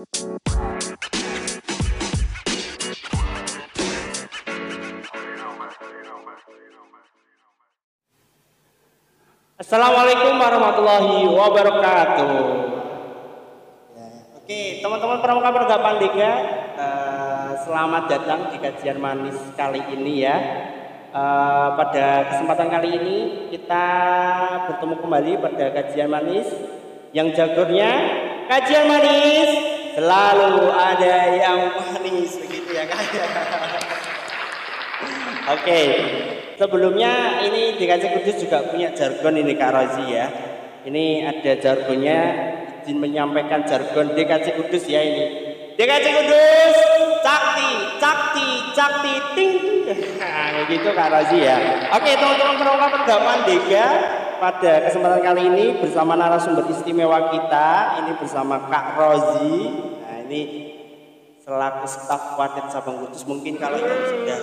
Assalamualaikum warahmatullahi wabarakatuh. Ya, Oke, teman-teman pramuka pergapan Liga, eh, selamat datang di kajian manis kali ini ya. Eh, pada kesempatan kali ini kita bertemu kembali pada kajian manis yang jagurnya kajian manis selalu ada yang manis begitu ya kan. Oke, sebelumnya ini DKC Kudus juga punya jargon ini Kak Rozi ya. Ini ada jargonnya, izin menyampaikan jargon DKC Kudus ya ini. DKC Kudus, cakti, cakti, cakti, ting. Nah, gitu Kak Rozi ya. Oke, teman-teman perangkat pergaman Dega pada kesempatan kali ini bersama narasumber istimewa kita, ini bersama Kak Rozi. Nah, ini selaku staf Wadet Sabang Kudus. Mungkin kalau yang sudah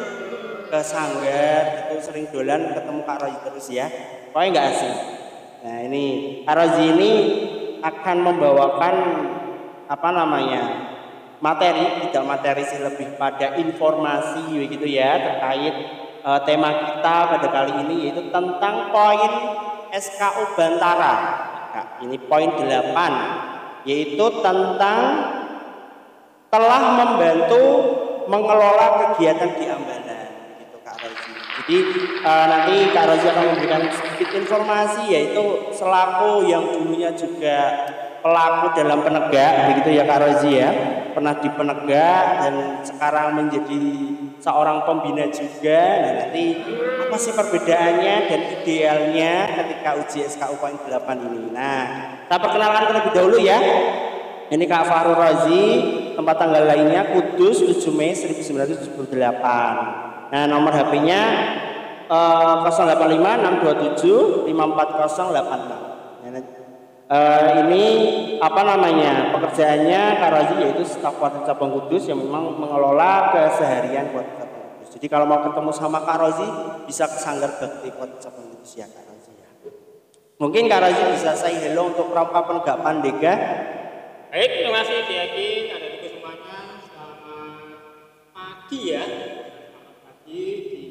ke sanggar itu sering dolan ketemu Kak Rozi terus ya. Pokoknya nggak asing. Nah ini Kak Rozi ini akan membawakan apa namanya materi tidak materi sih lebih pada informasi begitu ya terkait uh, tema kita pada kali ini yaitu tentang poin SKU Bantara. Nah, ini poin 8 yaitu tentang telah membantu mengelola kegiatan di Ambanan jadi uh, nanti Kak Rozi akan memberikan sedikit informasi yaitu selaku yang dulunya juga pelaku dalam penegak begitu ya Kak Rozi ya. Pernah di penegak dan sekarang menjadi seorang pembina juga nah nanti apa sih perbedaannya dan idealnya ketika uji SKU poin 8 ini nah kita perkenalkan terlebih dahulu ya ini Kak Fahrul Razi tempat tanggal lainnya Kudus 7 Mei 1978 Nah, nomor HP-nya uh, 085 627 54086. Uh, ini apa namanya? Pekerjaannya Kak Razi yaitu staf Wadah Cabang Kudus yang memang mengelola keseharian Kudus. Jadi kalau mau ketemu sama Kak Razi bisa ke Sanggar Bakti Cabang Kudus ya Kak Razi ya. Mungkin Kak Razi bisa say hello untuk pramuka penegak Pandega. Baik, terima kasih Kiai. Ada di semuanya. Selamat pagi ya pagi di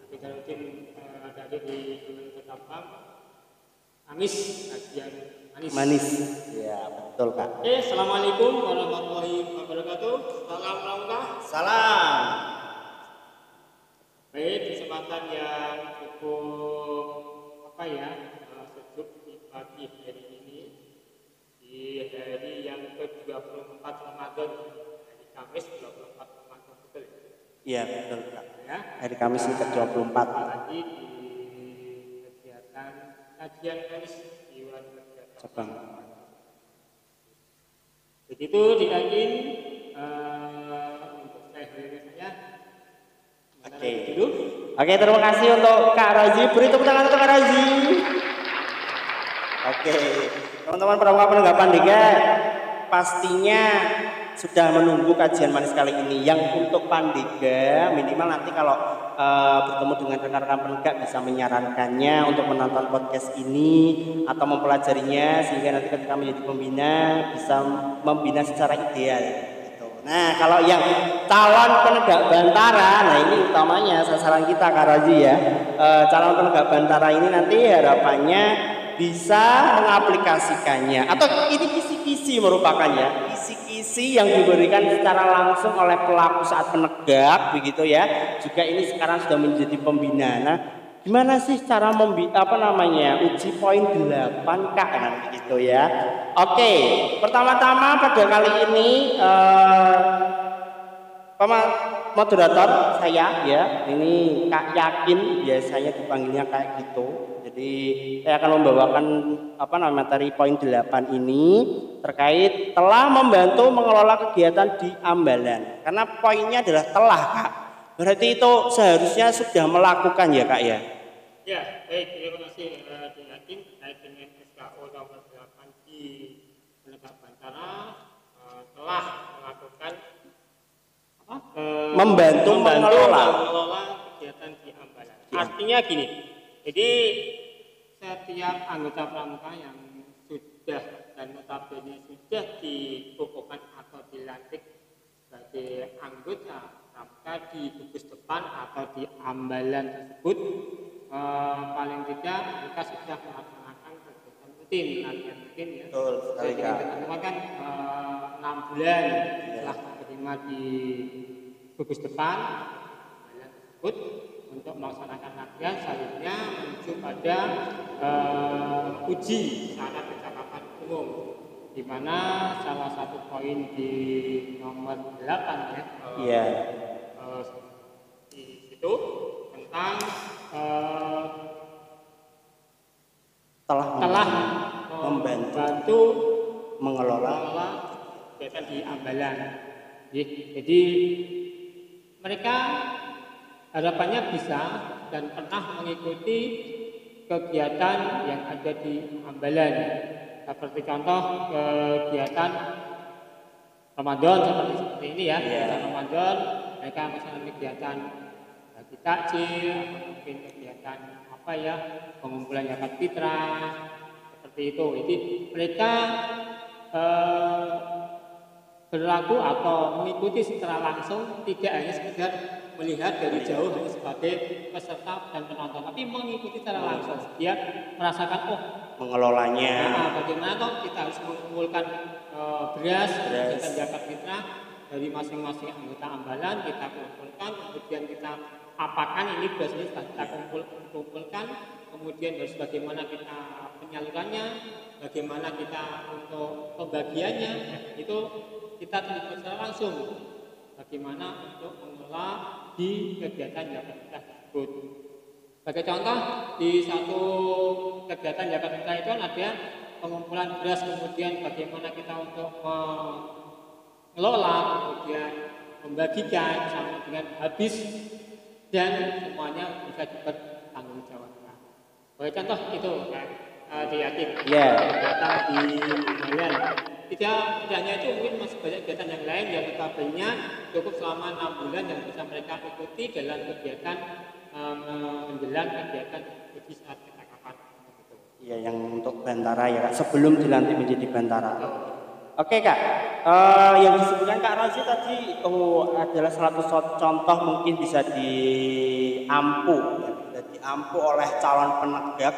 Abidjaluddin uh, ada di Gunung Ketapang Manis kajian manis manis ya betul kak oke assalamualaikum warahmatullahi wabarakatuh salam pramuka salam baik kesempatan yang cukup apa ya uh, sejuk di pagi hari ini di hari yang ke-24 Ramadan hari Kamis 24 Ramadan betul ya? Iya betul Kak. Ya. Hari Kamis ini ke-24. Lagi di kegiatan kajian manis di Cabang. Begitu diakin uh, untuk saya saya Oke. Okay. Oke, terima kasih untuk Kak Razi. Beri tepuk tangan untuk Kak Razi. Oke, teman-teman pramuka penanggapan Dika, pastinya sudah menunggu kajian manis kali ini yang untuk Pandega minimal nanti kalau uh, bertemu dengan rekan-rekan penegak bisa menyarankannya untuk menonton podcast ini atau mempelajarinya sehingga nanti ketika menjadi pembina bisa membina secara ideal. Nah kalau yang calon penegak bantara, nah ini utamanya sasaran kita Karaji ya. Uh, calon penegak bantara ini nanti harapannya bisa mengaplikasikannya. Atau ini kisi-kisi merupakannya. Kisi-kisi yang diberikan secara langsung oleh pelaku saat penegak begitu ya. Juga ini sekarang sudah menjadi pembina. Nah gimana sih cara membi apa namanya uji poin 8 kak nah, begitu ya oke pertama-tama pada kali ini eh, moderator saya ya ini kak yakin biasanya dipanggilnya kayak gitu jadi saya akan membawakan apa namanya materi poin 8 ini terkait telah membantu mengelola kegiatan di Ambalan. Karena poinnya adalah telah, Kak. Berarti itu seharusnya sudah melakukan ya, Kak ya? Ya, baik, terima kasih eh, uh, Dinating terkait dengan SKO nomor 8 di penegak Bantara uh, eh, telah melakukan apa? Uh, membantu, membantu mengelola. mengelola kegiatan di Ambalan. Ya. Artinya gini, jadi setiap anggota pramuka yang sudah dan notabene sudah dikukuhkan atau dilantik sebagai anggota pramuka di gugus depan atau di ambalan tersebut eh, paling tidak mereka sudah melaksanakan kegiatan rutin latihan rutin ya Betul sekali jadi Kak. kan enam bulan setelah terima di gugus depan ambalan tersebut untuk melaksanakan latihan selanjutnya menuju pada eh, uji syarat kecakapan umum di mana salah satu poin di nomor 8 ya Iya. eh, di situ tentang Telah telah Membantu. membantu mengelola kegiatan di Ambalan. Jadi, mereka harapannya bisa dan pernah mengikuti kegiatan yang ada di Ambalan. Seperti contoh kegiatan Ramadan seperti seperti ini ya, Iya. kegiatan Ramadan mereka misalnya kegiatan bagi takjil atau mungkin kegiatan apa ya pengumpulan zakat fitrah seperti itu. Jadi mereka eh, berlaku atau mengikuti secara langsung tidak hanya sekedar melihat dari jauh hanya sebagai peserta dan penonton, tapi mengikuti secara langsung. Dia merasakan oh mengelolanya. Nah, bagaimana toh kita harus mengumpulkan eh, beras, Beras. kita zakat fitrah dari masing-masing anggota ambalan kita kumpulkan, kemudian kita apakan ini ini sudah kita kumpul, kumpulkan, kemudian harus bagaimana kita penyalurannya, bagaimana kita untuk pembagiannya, itu kita terlibat secara langsung. Bagaimana untuk mengelola di kegiatan zakat fitrah tersebut. Sebagai contoh, di satu kegiatan zakat fitrah itu kan ada pengumpulan beras, kemudian bagaimana kita untuk mengelola, kemudian membagikan sampai dengan habis dan semuanya bisa dipertanggung jawabkan. Sebagai contoh itu kan, uh, di Yatim, Iya. kegiatan di Bayan. Tidak, tidak hanya itu mungkin masih banyak kegiatan yang lain yang notabene cukup selama enam bulan yang bisa mereka ikuti dalam kegiatan um, menjelang kegiatan uji saat ketangkapan itu. Iya, yang untuk Bantara ya Kak, sebelum dilantik menjadi Bantara. Oke Kak, Eh, yang disebutkan Kak Rosi tadi oh, adalah salah satu contoh mungkin bisa diampu, ya, bisa diampu oleh calon penegak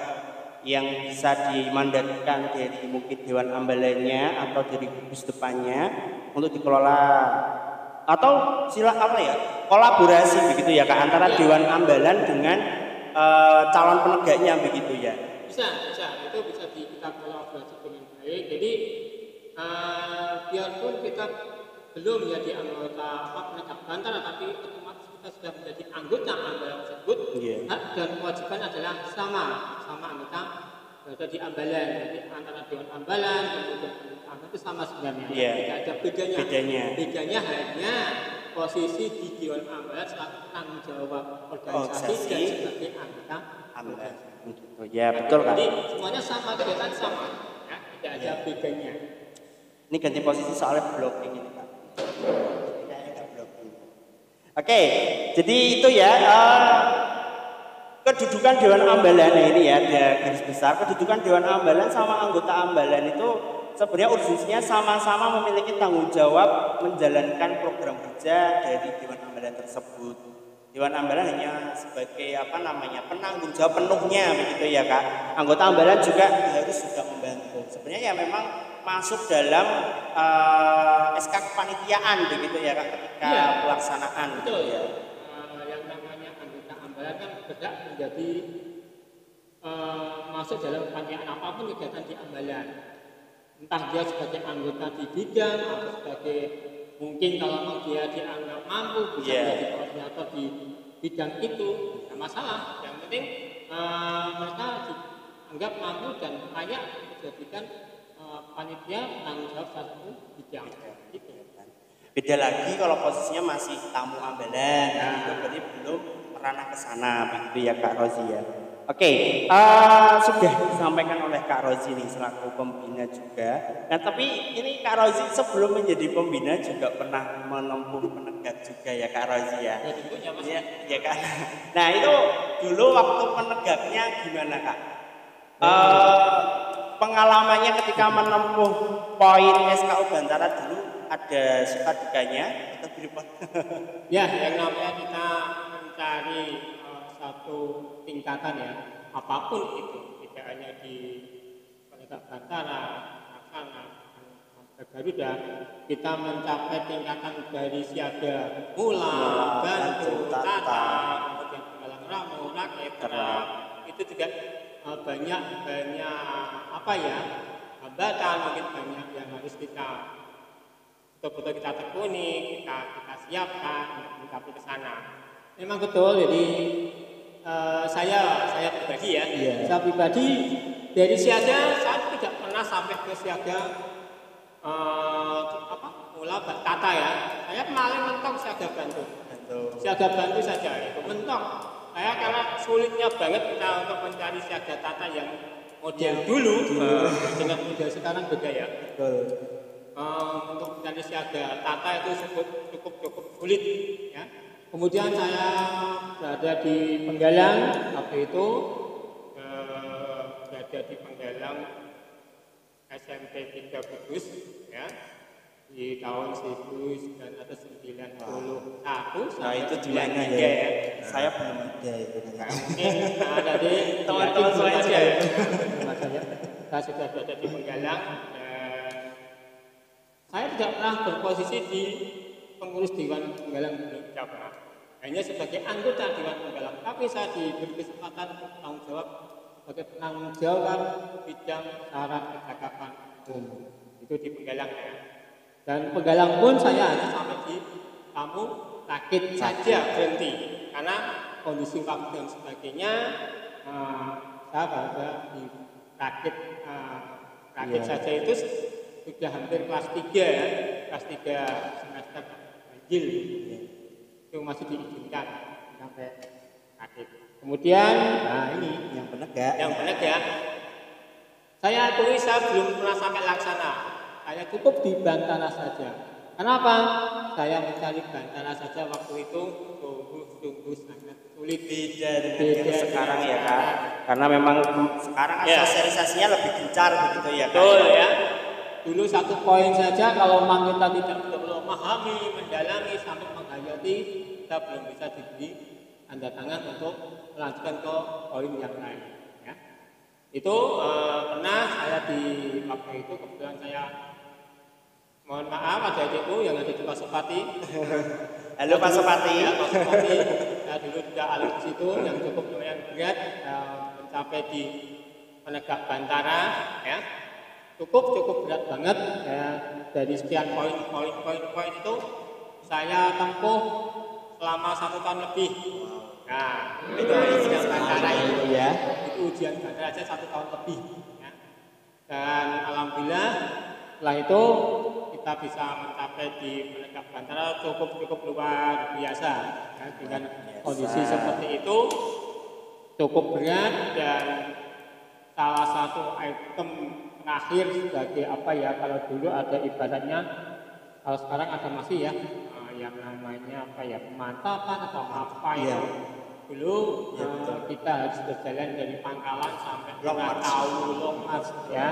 yang bisa dimandatkan dari mungkin Dewan Ambalannya atau dari gugus depannya untuk dikelola atau sila apa ya kolaborasi begitu ya Kak antara Dewan Ambalan dengan eh, calon penegaknya begitu ya. Bisa, bisa. Itu bisa di, kita kolaborasi dengan baik. Jadi eh, biarpun kita belum menjadi anggota apa penegak bantara, tapi otomatis kita sudah menjadi anggota ambalan tersebut. Iya. Hak dan kewajiban adalah sama, sama anggota berada di ambalan. Jadi antara dewan ambalan kemudian anggota itu sama sebenarnya. Iya. Tidak ada bedanya. Bedanya. Bedanya hanya posisi di dewan ambalan selaku tanggung jawab organisasi Organisasi. dan sebagai anggota Ambalan. Gitu. Ya betul Kak. jadi semuanya sama kegiatan sama, ya, tidak ada bedanya. Ini ganti posisi soalnya blocking ini Pak. Oke, jadi itu ya eh, kedudukan Dewan Ambalan ini ya ada garis besar kedudukan Dewan Ambalan sama anggota Ambalan itu sebenarnya urgensinya sama-sama memiliki tanggung jawab menjalankan program kerja dari Dewan Ambalan tersebut. Dewan Ambalan hanya sebagai apa namanya penanggung jawab penuhnya begitu ya kak. Anggota Ambalan juga harus juga membantu. Sebenarnya ya memang masuk dalam eh, SK kepanitiaan begitu ya kak ketika Iya. pelaksanaan Betul gitu ya. yang namanya anggota ambalan kan berhak menjadi eh, masuk dalam panitiaan apa pun kegiatan di ambalan. Entah dia sebagai anggota di bidang atau sebagai mungkin kalau memang dia dianggap mampu bisa Iya. menjadi koordinator di bidang itu, tidak masalah. Yang penting eh, mereka dianggap mampu dan layak dijadikan panitia penanggung jawab satu bidang. Gitu. Beda lagi kalau posisinya masih tamu ambalan, gitu. berarti belum merana ke sana, begitu ya Kak Rozi ya. Oke, eh, sudah disampaikan oleh Kak Rozi nih selaku pembina juga. Nah tapi ini Kak Rozi sebelum menjadi pembina juga pernah menempuh penegak juga ya Kak Rozi ya. Ya. Iya, iya kan. Nah itu dulu waktu penegaknya gimana kak? Eh, pengalamannya ketika menempuh poin SKU Bantara dulu ada suka dukanya atau berapa? Ya, yang namanya kita mencari uh, satu tingkatan ya, apa pun itu, tidak hanya di penegak bantara, laksana, Garuda, kita mencapai tingkatan dari siaga mula, bantu, tata, kemudian penggalang ramu, rakyat, itu juga banyak banyak apa ya hambatan mungkin banyak yang harus kita betul-betul kita tekuni, kita kita siapkan untuk ke sana. Memang betul, jadi uh, saya saya pribadi ya, Iya. saya pribadi dari siaga saya tidak pernah sampai ke siaga uh, apa mula tata ya. Saya paling mentok siaga bantu, siaga bantu saja itu mentok. Saya karena sulitnya banget kita untuk mencari siaga tata yang model dulu, uh, dengan model sekarang beda ya. Um, untuk mencari siaga tata itu cukup cukup cukup sulit ya. Kemudian saya berada di Penggalang waktu itu eh, berada di Penggalang SMP 3 Kudus ya di tahun 1991 Nah itu di mana 93 ya? Saya belum ada itu. Mungkin ada di Teman-teman saya ya. Ya. Saya sudah berada di Penggalang dan saya tidak pernah berposisi di pengurus Dewan Penggalang tidak pernah. Hanya sebagai anggota Dewan Penggalang, tapi saya diberi kesempatan untuk tanggung jawab sebagai penanggung jawab bidang syarat percakapan umum. Itu di Penggalang ya. Dan Penggalang pun saya hanya sampai di tamu sakit saja berhenti. Karena kondisi waktu dan sebagainya eh, saya berada di rakit eh, rakit Iya. saja itu sudah hampir kelas 3 ya kelas 3 semester ganjil. Itu masih diizinkan sampai rakit kemudian nah ini Yang penegak. yang ya saya akui saya belum pernah sampai laksana saya cukup di Bantara saja kenapa saya mencari Bantara saja waktu itu sungguh-sungguh sangat sulit Beda dengan Beda yang sekarang ya kak. Karena memang sekarang Ya. sosialisasinya lebih gencar begitu ya kak. Betul ya. Dulu satu poin saja kalau memang kita tidak betul-betul memahami, mendalami sampai menghayati, kita belum bisa diberi tanda tangan untuk melanjutkan ke poin yang lain. Ya. Itu eh, pernah saya di waktu itu kebetulan saya mohon maaf ada adikku yang ada di Pasopati. Halo Pak Sopati. Ya, Pak Sopati. Saya dulu juga alumni di situ yang cukup lumayan berat eh, mencapai di penegak Bantara ya cukup cukup berat banget ya dari sekian poin poin poin poin itu saya tempuh selama satu tahun lebih nah itu ujian Bantara itu ya. itu ujian Bantara aja satu tahun lebih ya. dan alhamdulillah setelah itu kita bisa mencapai di penegak Bantara cukup cukup luar biasa ya, dengan biasa. kondisi seperti itu cukup berat dan salah satu item terakhir sebagai apa ya kalau dulu ada ibaratnya kalau sekarang ada masih ya eh, yang namanya apa ya pemantapan atau apa Iya. ya dulu Iya, eh, betul. kita harus berjalan dari Pangkalan sampai Long March. Tahu Long March ya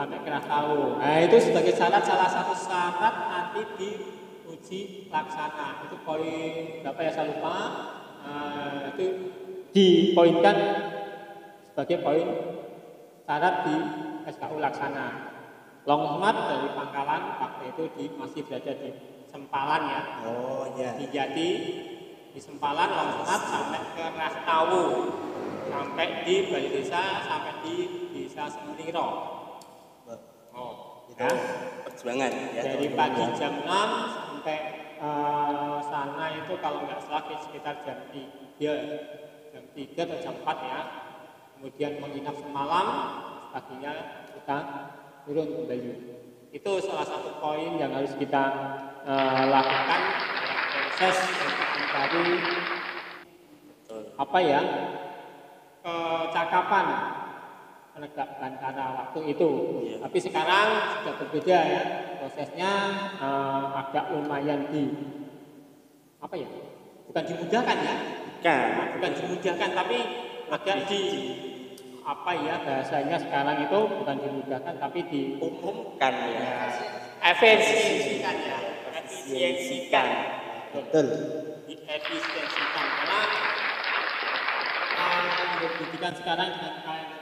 sampai Kerah Tahu nah itu sebagai syarat salah satu syarat nanti di uji laksana itu poin berapa ya saya lupa Eh, itu dipoinkan sebagai poin syarat di SKU laksana. Longsmat dari Pangkalan waktu itu di, masih berada di Sempalan ya, Oh ya. di Jati, di Sempalan Longsmat sampai ke Rastawu, sampai di Bali Desa, sampai di Desa Semliro. Ya. perjuangan ya. Dari pagi jam 6 sampai eh, sana itu kalau nggak salah sekitar jam 3 jam 3 atau jam 4 ya kemudian menginap semalam paginya kita turun kembali itu salah satu poin yang harus kita eh, lakukan proses untuk mencari apa ya kecakapan penegak bantara waktu itu. Iya. Tapi sekarang sudah berbeda ya prosesnya eh, agak lumayan di apa ya? Bukan dimudahkan ya, Kan. bukan dimudahkan tapi agak di apa ya bahasanya sekarang itu bukan dimudahkan tapi di umumkan ya efisiensikan ya efisiensikan betul diefisiensikan karena uh, pendidikan sekarang dengan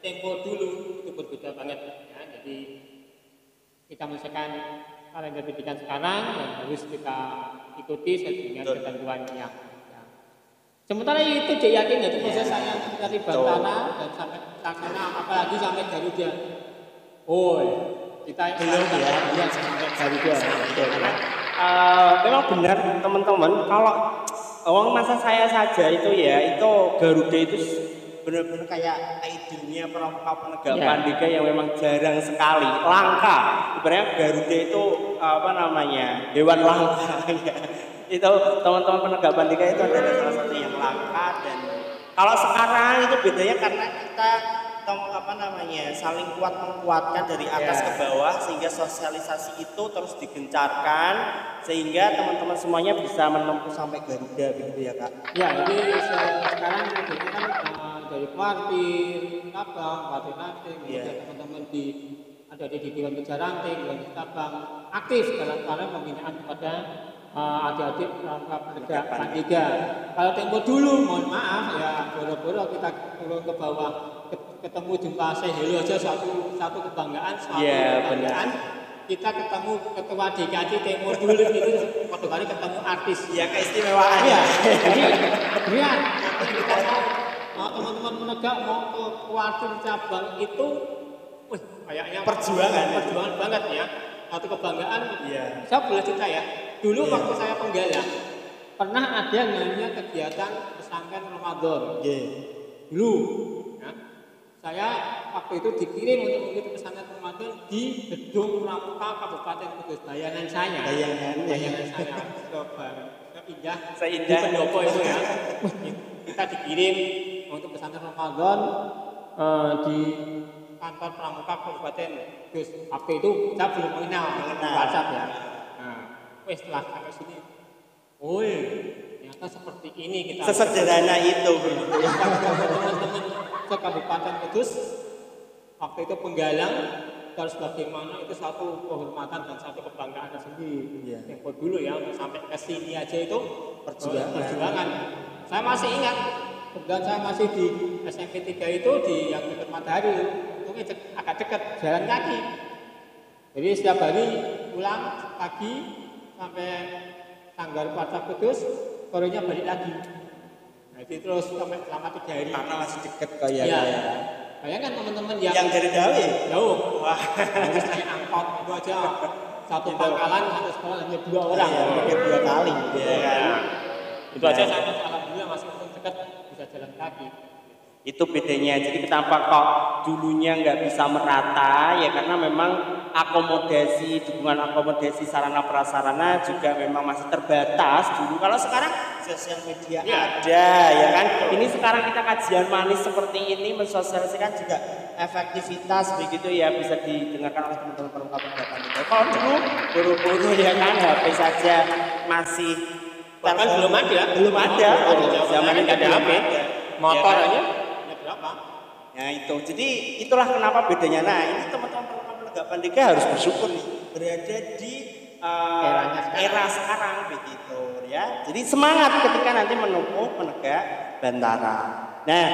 tempo dulu itu berbeda banget ya jadi kita menyelesaikan kalender pendidikan sekarang yang harus kita ikuti sesuai dengan Betul. ketentuannya ya. Sementara itu dia yakin itu proses saya dari Betul. Bantana dan sampai Taksana apalagi sampai Garuda. Oh, kita Belum ya. Iya, sampai Garuda. Karena eh, memang benar teman-teman kalau uang masa saya saja itu ya itu Garuda itu benar-benar kayak idolnya pramuka penegak Ya. pandega yang memang jarang sekali langka sebenarnya Garuda itu apa namanya hewan langka ya. itu teman-teman penegak pandega itu adalah salah satu yang langka dan kalau sekarang itu bedanya karena kita apa namanya saling kuat menguatkan dari atas Ya. ke bawah sehingga sosialisasi itu terus digencarkan sehingga teman-teman semuanya bisa menempuh sampai Garuda begitu ya kak Ya, se- sekarang modelnya kan dari kuartir, cabang, kuartir ranting, Iya. kemudian teman-teman di ada di, di Dewan Kerja Ranting, Dewan Kerja Cabang, aktif dalam hal pembinaan kepada uh, adik-adik pramuka penegak Penegak Pandega. Kalau tempo dulu, mohon maaf ya, boro-boro kita turun ke bawah ke- ketemu jumpa saya hello aja satu satu kebanggaan, satu Iya, kebanggaan. Kita ketemu ketua DKC Tempo dulu itu waktu kali ketemu artis ya keistimewaan Iya, jadi kemudian kita mau teman-teman menegak mau ke kuartir cabang itu, wih kayaknya Perjuangan. perjuangan banget ya. Satu kebanggaan. Iya. Saya boleh cerita ya. Dulu Iya. waktu saya penggalang pernah ada yang namanya kegiatan pesantren Ramadan. Dulu, ya. saya waktu itu dikirim untuk mengikuti pesantren Ramadan di gedung Pramuka Kabupaten Kudus. Bayangan saya. Bayangan, ya. Bayangan saya. Coba indah Seindah. di pendopo itu ya kita dikirim untuk pesantren Ramadan eh, di kantor Pramuka Kabupaten Kudus waktu itu saya belum mengenal. WhatsApp ya nah wes setelah sampai sini oh ternyata seperti ini kita sesederhana itu teman-teman ke Kabupaten Kudus waktu itu penggalang harus bagaimana itu satu kehormatan dan satu kebanggaan tersendiri. Iya. Tempo dulu ya untuk sampai ke sini aja itu Perjuangan. perjuangan. Saya masih ingat kemudian saya masih di SMP 3 itu di yang dekat Matahari. Untungnya dek- agak dekat jalan kaki. Jadi setiap hari pulang pagi sampai Sanggar Pasar Kudus, sorenya balik lagi. Nah, itu terus sampai selama tiga hari. karena masih deket Iya. kayak Bayangkan teman-teman yang, yang dari Dawe jauh, wah. Harus naik angkot itu aja. Satu pangkalan satu sekolah hanya dua orang. Mungkin dua kali. Ya Itu aja saya alhamdulillah masih dekat bisa jalan kaki. itu bedanya. Jadi kenapa kok dulunya nggak bisa merata ya karena memang akomodasi dukungan akomodasi sarana prasarana juga memang masih terbatas dulu. Kalau sekarang sosial media Iya. ada ya kan? Ini sekarang kita kajian manis seperti ini mensosialisasikan juga efektivitas begitu ya bisa didengarkan oleh teman-teman perempuan kalau dulu buru-buru ya kan? HP saja masih Bahkan belum ada. belum ada Belum ada. zaman Nggak ada HP. Motor Ya aja ya berapa? Nah itu, jadi itulah kenapa bedanya. Nah ini teman-teman penegak pandega harus bersyukur nih berada di uh, Eranya sekarang. era sekarang begitu ya. Jadi semangat ketika nanti menempuh penegak bantara. Nah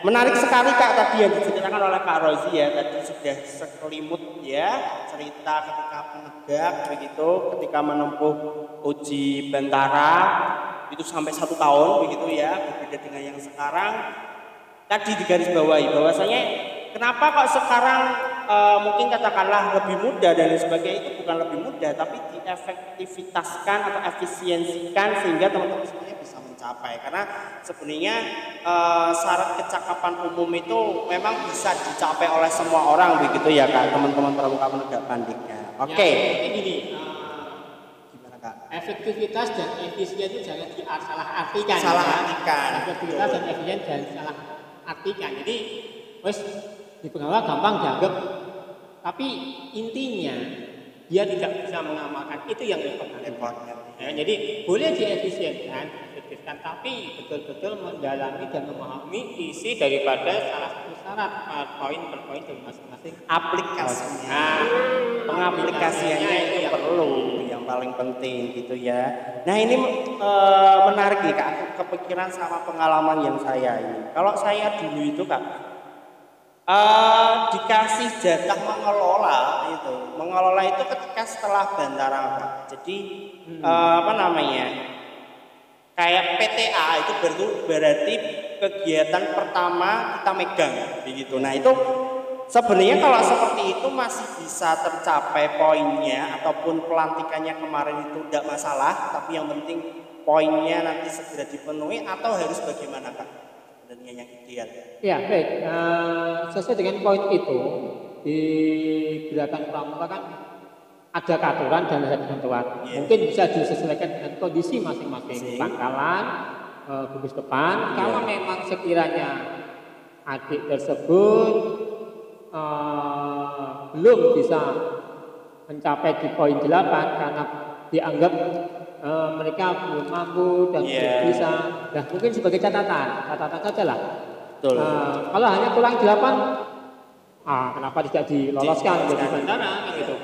menarik sekali kak tadi yang diceritakan oleh Kak Rozi ya. Tadi sudah sekelimut ya cerita ketika penegak begitu ketika menempuh uji bantara itu sampai satu tahun begitu ya berbeda dengan yang sekarang. Tadi digarisbawahi bahwasanya kenapa kok sekarang eh, mungkin katakanlah lebih mudah dan sebagainya itu bukan lebih mudah tapi diefektivitaskan atau efisiensikan sehingga teman-teman semuanya bisa mencapai karena sebenarnya eh, syarat kecakapan umum itu memang bisa dicapai oleh semua orang begitu ya kak teman-teman pramuka penegak pandega oke Ya, ini eh, gimana kak efektivitas dan efisien itu jangan di salah artikan. Salah ya. artikan, Efektivitas betul. dan efisien jangan salah artikan. Jadi, wes di pengawal gampang dianggap. Tapi intinya dia tidak bisa mengamalkan itu yang repot. Repotnya. Ya, jadi boleh diefisienkan, diefektifkan, tapi betul-betul mendalami dan memahami isi daripada salah satu syarat per poin per poin dari masing-masing. aplikasinya. Nah, pengaplikasiannya itu yang perlu yang paling penting gitu ya. Nah ini eh, menarik nih kak. Kepikiran sama pengalaman yang saya ini. Kalau saya dulu itu kak eh, dikasih jatah mengelola itu. Mengelola itu ketika setelah bandara kak. Jadi eh, apa namanya kayak PTA itu berarti, kegiatan pertama kita megang begitu. Nah itu sebenarnya kalau seperti itu masih bisa tercapai poinnya ataupun pelantikannya kemarin itu tidak masalah, tapi yang penting poinnya nanti segera dipenuhi atau harus bagaimana kak? Sebenarnya yang ideal. Ya, baik. Eh, sesuai dengan poin itu di gerakan pramuka kan ada aturan dan ada ketentuan. Iya. Mungkin bisa disesuaikan dengan kondisi Masing. masing-masing pangkalan, eh, gugus depan. Kalau memang sekiranya adik tersebut eh, belum bisa mencapai di poin 8 karena dianggap eh, mereka belum mampu dan Iya. belum bisa. Nah, mungkin sebagai catatan, catatan saja lah. Betul. Nah, kalau hanya kurang 8, ah, kenapa tidak diloloskan Diloloskan. jadi bandara kan gitu.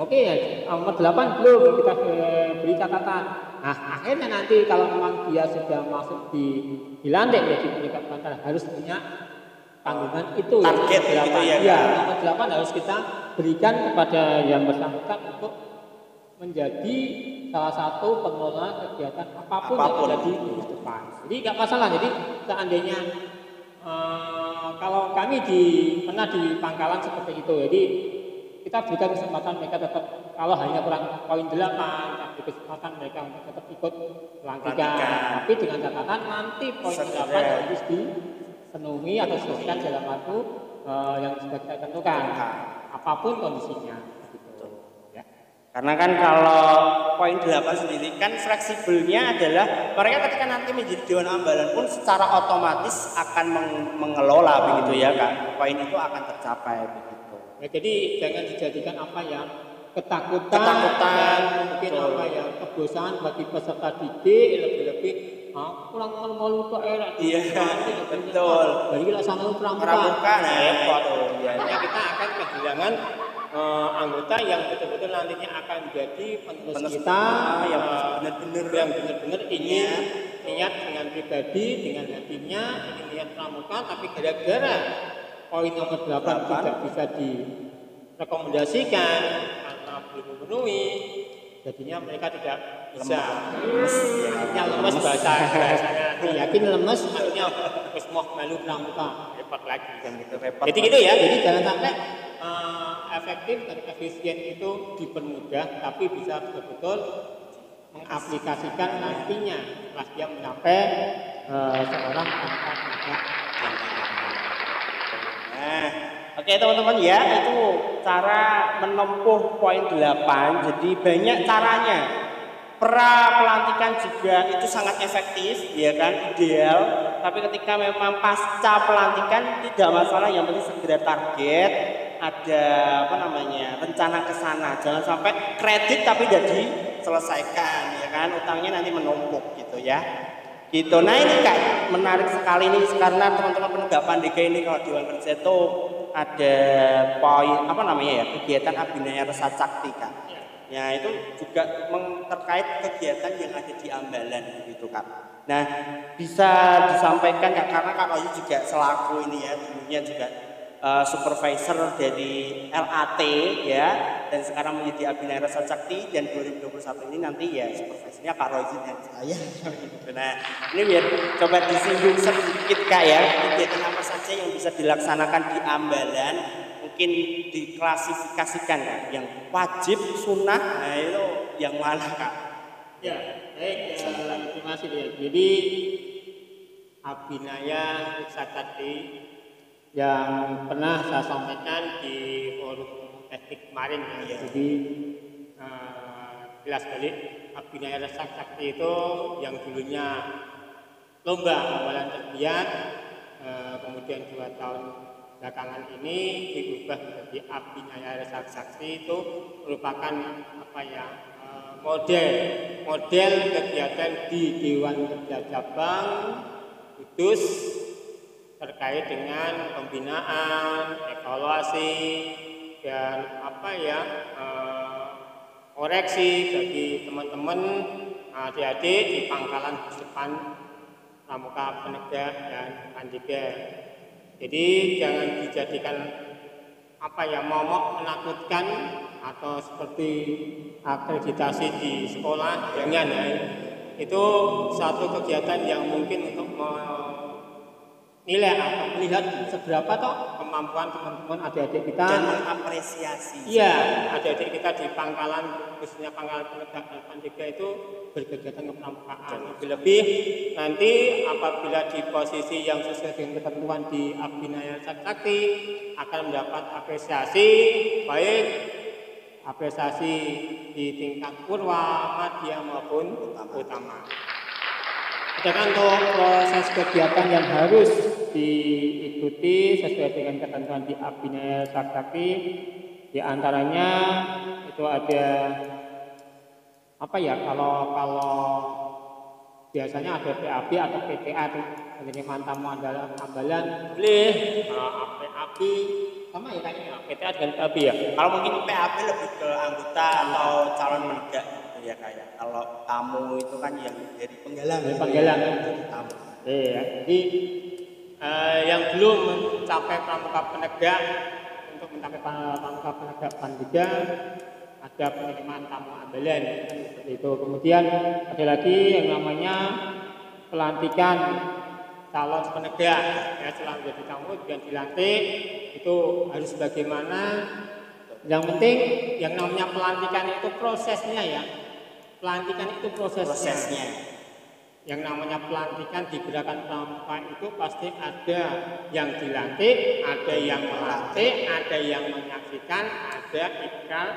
Oke ya, nomor 8 belum kita eh, beri catatan. Nah, akhirnya nanti kalau memang dia sudah masuk di dilantik menjadi penyikat bandara harus punya tanggungan itu Target nomor gitu ya, Kak? nomor 8 harus kita berikan kepada yang bersangkutan untuk menjadi salah satu pengelola kegiatan apa pun, Apa pun. yang ada di depan. Jadi nggak masalah. Jadi seandainya eh, kalau kami di pernah di pangkalan seperti itu, jadi kita berikan kesempatan mereka tetap kalau hanya kurang poin 8 tapi kesempatan mereka untuk tetap ikut pelantikan. Tapi dengan catatan nanti poin. 8 harus dipenuhi atau diselesaikan dalam waktu eh, yang sudah kita tentukan. Apa pun kondisinya. Gitu. Ya. Karena kan kalau poin 8 sendiri kan fleksibelnya adalah mereka ketika nanti menjadi dewan ambalan pun secara otomatis akan meng- mengelola begitu ya kak. Poin itu akan tercapai begitu. Ya, jadi jangan dijadikan apa ya ketakutan, Ketakutan, dan mungkin betul. apa ya kebosanan bagi peserta didik lebih-lebih ah, kurang malu-malu kok era Iya, betul. Jadi kita sama pramuka. Pramuka, nah, repot. ya. Artinya kita akan kehilangan eh, anggota yang betul-betul nantinya akan menjadi penerus, Penerus kita kita, yang eh, benar-benar yang benar-benar ingin niat dengan pribadi dengan hatinya ingin niat pramuka tapi gara-gara poin nomor 8 Delapan. tidak bisa direkomendasikan karena belum memenuhi. Jadinya mereka tidak bisa. Lemes, ya. lemes bahasa bahasanya yakin lemes artinya terus mau malu pramuka repot lagi. Kan gitu Repot. jadi gitu ya. Jadi jangan sampai eh, efektif dan efisien itu dipermudah tapi bisa betul-betul mengaplikasikan nantinya. Setelah dia mencapai eh, seorang tanpa Nah, oke teman-teman ya, itu cara menempuh poin 8. Jadi banyak caranya. Pra pelantikan juga itu sangat efektif, ya kan, ideal. Tapi ketika memang pasca pelantikan tidak masalah, yang penting segera target, ada apa namanya rencana ke sana. Jangan sampai kredit tapi tidak diselesaikan, ya kan, utangnya nanti menumpuk gitu ya. Gitu. Nah ini kak menarik sekali nih karena teman-teman penegak pandega ini kalau di Dewan Kerja itu ada poin apa namanya ya kegiatan abinaya rasa cakti kak. Ya itu juga terkait kegiatan yang ada di Ambalan begitu kak. Nah bisa disampaikan kak karena kak Royu juga selaku ini ya dulunya juga eh, supervisor dari LAT ya dan sekarang menjadi Abinaya Rasa Cakti dan 2021 ini nanti ya supervisornya Kak Roy dan saya. Nah ini biar coba disinggung sedikit Kak ya kegiatan apa saja yang bisa dilaksanakan di Ambalan mungkin diklasifikasikan Kak yang wajib sunnah nah itu yang mana Kak? Ya, baik. Ya, terima kasih ya. Jadi Abinaya Sakati yang pernah saya sampaikan di forum teknik kemarin ya. Jadi jelas balik Abinaya Rasa Sakti itu yang dulunya lomba awalan terbiak eh, kemudian dua tahun belakangan ini diubah menjadi abdi nyaya saksi itu merupakan apa ya eh, model model kegiatan di Dewan Kerja Cabang Kudus terkait dengan pembinaan, evaluasi dan apa ya eh, koreksi bagi teman-teman adik-adik di pangkalan depan pramuka penegak dan pandega. Jadi jangan dijadikan apa ya momok menakutkan atau seperti akreditasi di sekolah jangan ya. Itu satu kegiatan yang mungkin untuk menilai atau melihat seberapa toh kemampuan teman-teman adik-adik kita dan mengapresiasi. Iya, adik-adik kita di pangkalan khususnya pangkalan penegak dan pandega itu berkegiatan kepramukaan lebih-lebih nanti apabila di posisi yang sesuai dengan ketentuan di Abinaya Sakti akan mendapat apresiasi baik apresiasi di tingkat purwa, madya maupun utama. Sedangkan untuk proses kegiatan yang harus diikuti sesuai dengan ketentuan di Abinaya Sakti di antaranya itu ada apa ya kalau kalau biasanya ada PAB atau PTA tuh penerimaan tamu adalah ambalan boleh nah, PAB sama ya kayaknya PTA dengan PAB ya? Kalau mungkin PAB lebih ke anggota atau calon menegak ya kayak. Kalau tamu itu kan yang dari penggalang. Dari penggalang. ya, Jadi tamu. Iya, jadi eh, yang belum mencapai pramuka penegak untuk mencapai pramuka penegak pandega ada penerimaan tamu ambelan seperti itu. Kemudian ada lagi yang namanya pelantikan calon penegak ya setelah menjadi tamu dan dilantik itu harus bagaimana yang penting yang namanya pelantikan itu prosesnya ya pelantikan itu prosesnya, Prosesnya. yang namanya pelantikan di gerakan pramuka itu pasti ada yang dilantik, ada yang melantik, ada yang menyaksikan, ada ikrar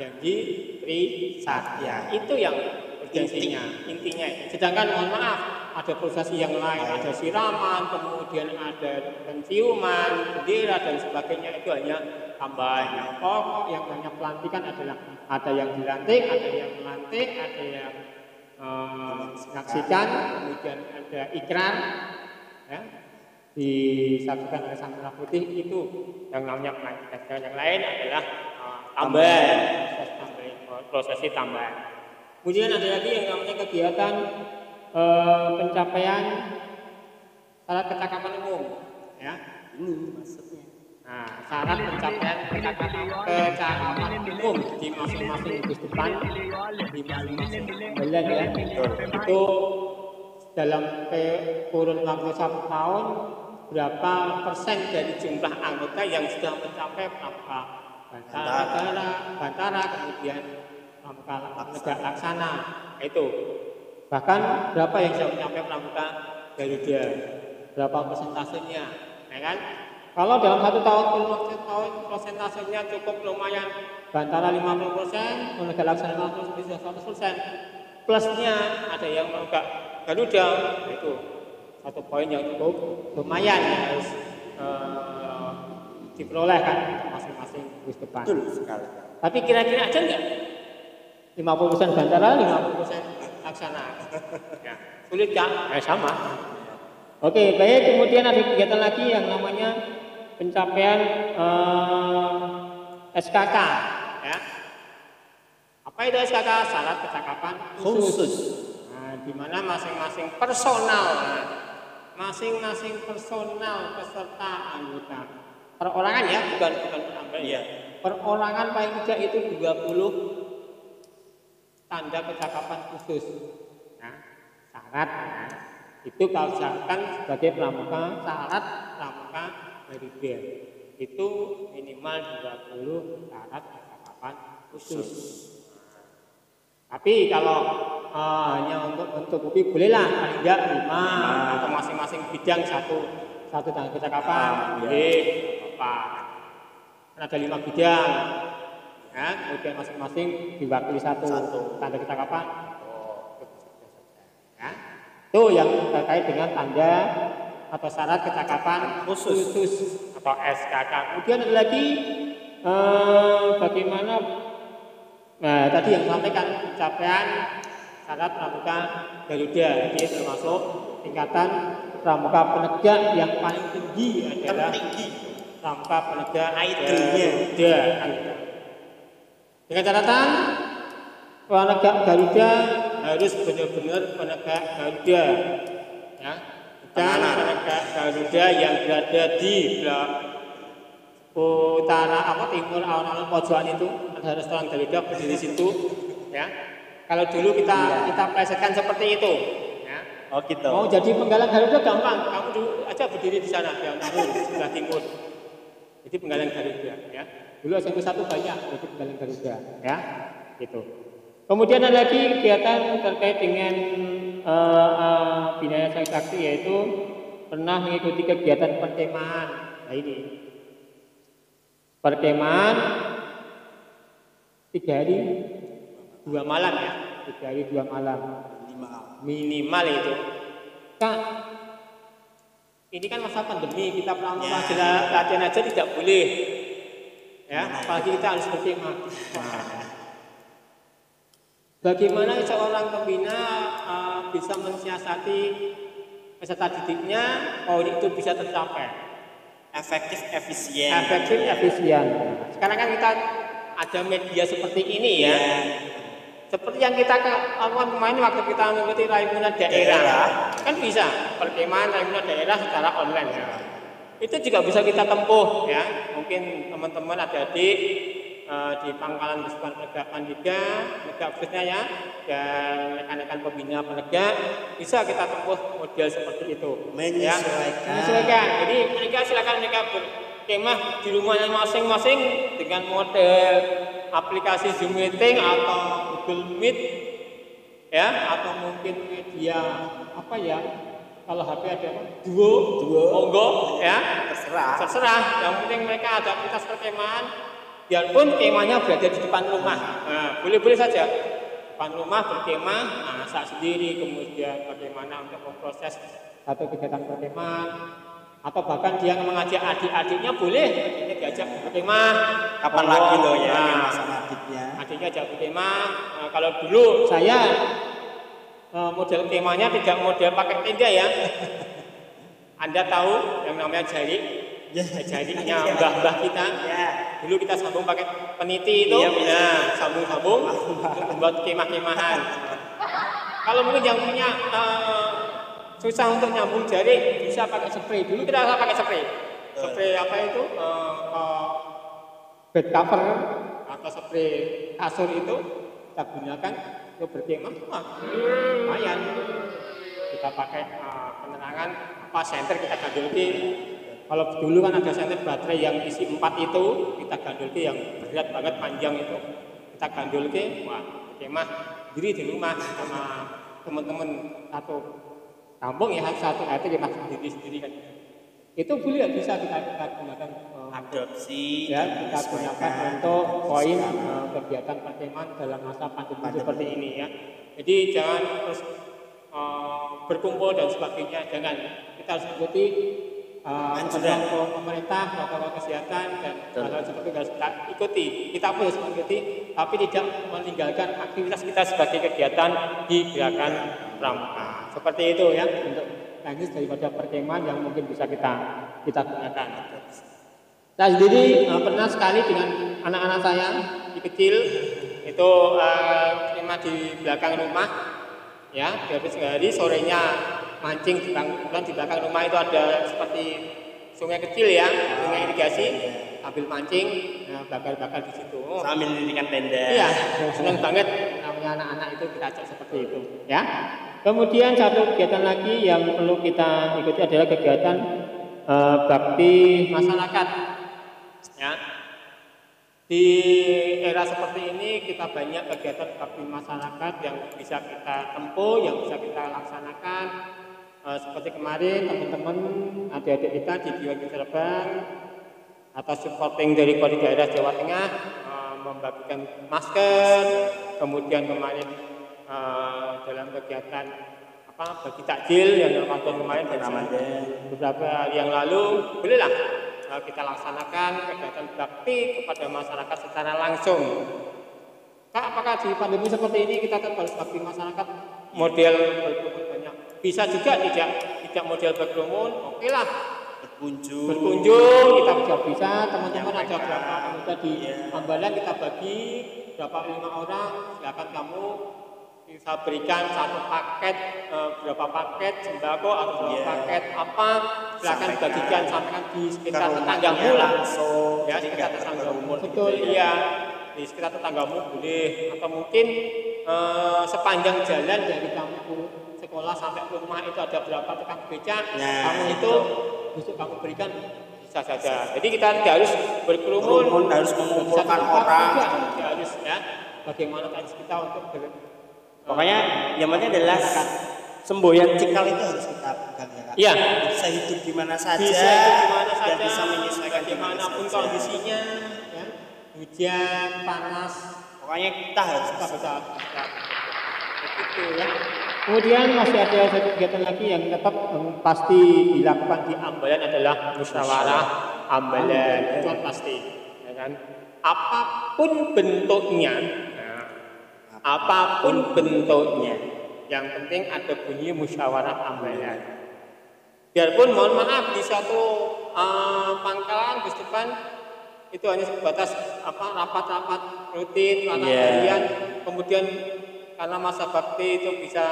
janji tri satya. Itu yang urgensinya, intinya. Sedangkan mohon maaf, ada prosesi yang lain, ada siraman, kemudian ada penciuman, bendera dan sebagainya itu hanya tambahan. Yang pokok yang hanya pelantikan adalah ada yang dilantik, ada yang melantik, ada yang eh, menyaksikan, kemudian ada ikrar, ya, disaksikan oleh sang merah putih itu yang namanya pelantikan. Dan yang lain adalah proses tambahan, prosesi tambahan. Kemudian ada lagi yang namanya kegiatan eh, pencapaian syarat kecakapan umum, ya. Ini maksudnya. Nah, syarat pencapaian kecakapan, kecakapan umum di masing-masing gugus depan, di masing-masing bulan ya, itu dalam kurun waktu satu tahun berapa persen dari jumlah anggota yang sudah mencapai pramuka bantara, bantara, bantara kemudian pramuka negak laksana. Itu bahkan berapa yang sudah mencapai pramuka Garuda berapa persentasenya ya kan kalau dalam satu tahun tahun persentasenya cukup lumayan Bantara 50 persen, Negara Laksana 50 bisa 100 persen. Plusnya ada yang enggak Garuda itu satu poin yang cukup lumayan harus eh, diperoleh kan masing-masing bus depan. Betul sekali. Tapi kira-kira ada enggak? 50 persen Bantara, 50 persen Laksana. Ya, sulit kan? Eh, sama. Oke, baik. Kemudian ada kegiatan lagi yang namanya pencapaian eh, SKK, ya. Apa itu SKK? Syarat kecakapan khusus. Khusus. Nah, di mana masing-masing personal, masing-masing personal peserta anggota perorangan ya, bukan bukan penambah ya. Perorangan paling tidak itu 20 tanda kecakapan khusus. Nah, syarat. Ya. itu kalau misalkan sebagai pramuka syarat pramuka BEM itu minimal 20 syarat kecakapan khusus. Tapi kalau eh, hanya untuk buku bolehlah paling tidak lima. Atau masing-masing bidang satu. Satu tanda kecakapan boleh apa kan ada lima bidang ya kemudian masing-masing diwakili satu, Satu. tanda kecakapan oh ya itu yang terkait dengan tanda atau syarat kecakapan Khusus. khusus atau SKK. Kemudian ada lagi eh, bagaimana nah tadi yang sampaikan pencapaian syarat pramuka Garuda jadi termasuk tingkatan pramuka penegak yang paling tinggi adalah Tertinggi. pramuka penegak. Garuda. Dengan catatan penegak Garuda harus benar-benar penegak Garuda. Ya bukan penegak Garuda yang berada di belakang utara apa timur alun-alun pojokan itu. Ada restoran Garuda berdiri di situ ya. Kalau dulu kita Iya. kita plesetkan seperti itu ya. Oh gitu. mau jadi penggalang Garuda gampang. Kamu dulu aja berdiri di sana di alun-alun sebelah timur. Jadi penggalang Garuda ya dulu SMP satu banyak jadi penggalang Garuda ya gitu. Kemudian ada lagi kegiatan terkait dengan eh, eh, binaya Sakti yaitu pernah mengikuti kegiatan perkemahan. Nah ini. Perkemahan tiga hari dua malam ya. Tiga hari dua malam. Lima. minimal itu. Kak ini kan masa pandemi kita pramuka Ya. aja tidak boleh ya apalagi kita harus berkemah bagaimana seorang pembina uh, bisa mensiasati peserta didiknya oh itu bisa tercapai Efektif, efisien. efektif efisien sekarang kan kita ada media seperti ini ya Iya. seperti yang kita lakukan kemarin waktu kita mengikuti Raimuna daerah, Daerah. kan bisa perkemahan Raimuna daerah secara online ya. itu juga bisa kita tempuh ya mungkin teman-teman adik-adik eh, di pangkalan kesukaan penegak Pandega penegak khususnya ya dan rekan-rekan pembina penegak bisa kita tempuh model seperti itu ya. Menyesuaikan. menyesuaikan jadi mereka silakan mereka berkemah di rumahnya masing-masing dengan model aplikasi Zoom meeting atau Google Meet ya atau mungkin media apa ya kalau HP ada apa? duo. Duo. monggo ya. Terserah. terserah. Yang penting mereka ada aktivitas perkemahan. Biarpun kemahnya berada di depan rumah. Nah, boleh-boleh saja. Depan rumah berkemah masak sendiri kemudian bagaimana untuk memproses satu kegiatan perkemahan. Atau bahkan dia mengajak adik-adiknya boleh. Adiknya diajak berkemah. Kapan lagi loh ya Nah, sama adiknya? adiknya ajak berkemah. Nah, kalau dulu saya model kemahnya tidak model pakai tenda ya. Anda tahu yang namanya jari? Ya. jariknya mbah-mbah kita. Ya. dulu kita sambung pakai peniti itu. Iya, bisa. nah sambung-sambung untuk membuat kemah-kemahan. Kalau mungkin yang punya eh, susah untuk nyambung jari bisa pakai spray. Dulu kita pakai spray. Spray apa itu? Eh, eh, bed cover. Atau spray kasur itu kita gunakan untuk berkemah lumayan. Kita pakai eh, penerangan apa senter kita gandulki kalau dulu kan ada senter baterai yang isi empat itu kita gandulki yang berat banget panjang itu. Kita gandulki wah kemah diri di rumah sama teman-teman satu kampung ya satu RT kita sendiri sendiri kan. Itu boleh bisa kita, kita gunakan eh, Adopsi. ya kita gunakan untuk poin eh, kegiatan perkemahan dalam masa pandemi Pandemi. seperti ini ya. Jadi jangan terus eh, berkumpul dan sebagainya, jangan kita harus ikuti Anjuran. ketentuan pemerintah, protokol kesehatan dan hal seperti itu harus kita ikuti. Kita pun harus mengikuti, tapi tidak meninggalkan aktivitas kita sebagai kegiatan di gerakan pramuka. Seperti itu ya untuk teknis daripada perkemahan yang mungkin bisa kita kita gunakan. Saya sendiri eh, pernah sekali dengan anak-anak saya di kecil itu eh, kemah di belakang rumah ya habis hari sorenya mancing di belakang, di belakang rumah itu ada seperti sungai kecil ya sungai irigasi ambil mancing nah, bakar-bakar di situ Oh, Sambil mendirikan tenda. Iya, senang banget namanya anak-anak itu kita ajak seperti itu, ya. Kemudian satu kegiatan lagi yang perlu kita ikuti adalah kegiatan eh, bakti masyarakat, ya. Di era seperti ini kita banyak kegiatan bakti masyarakat yang bisa kita tempuh, yang bisa kita laksanakan. Eh, seperti kemarin teman-teman adik-adik kita di Diwan Terbang atas supporting dari Kodi Daerah Jawa Tengah eh, membagikan masker, kemudian kemarin eh, dalam kegiatan apa bagi takjil yang Ramadan kemarin dan beberapa hari yang lalu bolehlah eh, kita laksanakan kegiatan bakti kepada masyarakat secara langsung. Kak, apakah di pandemi seperti ini kita tetap harus bakti masyarakat model berkerumun banyak? Bisa juga tidak tidak model berkerumun, oke lah berkunjung berkunjung kita juga bisa teman-teman ada Menyampaikan. berapa pemuda di Iya. Ambalan kita bagi berapa lima orang silakan kamu bisa berikan satu paket eh, berapa paket sembako atau berapa Iya. paket apa silakan Sampaikan. bagikan sampaikan di sekitar tetanggamu lah. langsung. Ya sekitar tetanggamu betul gitu ya. iya. Di sekitar tetanggamu boleh. Atau mungkin eh, sepanjang jalan dari kamu sekolah sampai rumah itu ada berapa tukang becak Nah, kamu itu. besok kamu berikan bisa saja. Jadi kita tidak harus berkerumun. Kerumun harus mengumpulkan orang. tidak harus ya. Bagaimana teknis kita untuk ber, pokoknya yang penting adalah semboyan. Cikal itu harus kita pegang ya kak. Iya. bisa hidup di mana saja. Bisa itu di mana saja. dan bisa menyesuaikan di mana di mana pun kondisinya ya. Hujan panas. Pokoknya kita harus kita bisa begitu ya. Kemudian masih ada satu kegiatan lagi yang tetap em, pasti dilakukan di Ambalan adalah musyawarah Ambalan itu pasti ya kan? Apa pun bentuknya ya, apa pun bentuknya. Yang penting ada bunyi musyawarah Ambalan. Biarpun mohon maaf di satu eh, pangkalan Gus depan itu hanya sebatas apa rapat-rapat rutin rapat harian kemudian karena masa bakti itu bisa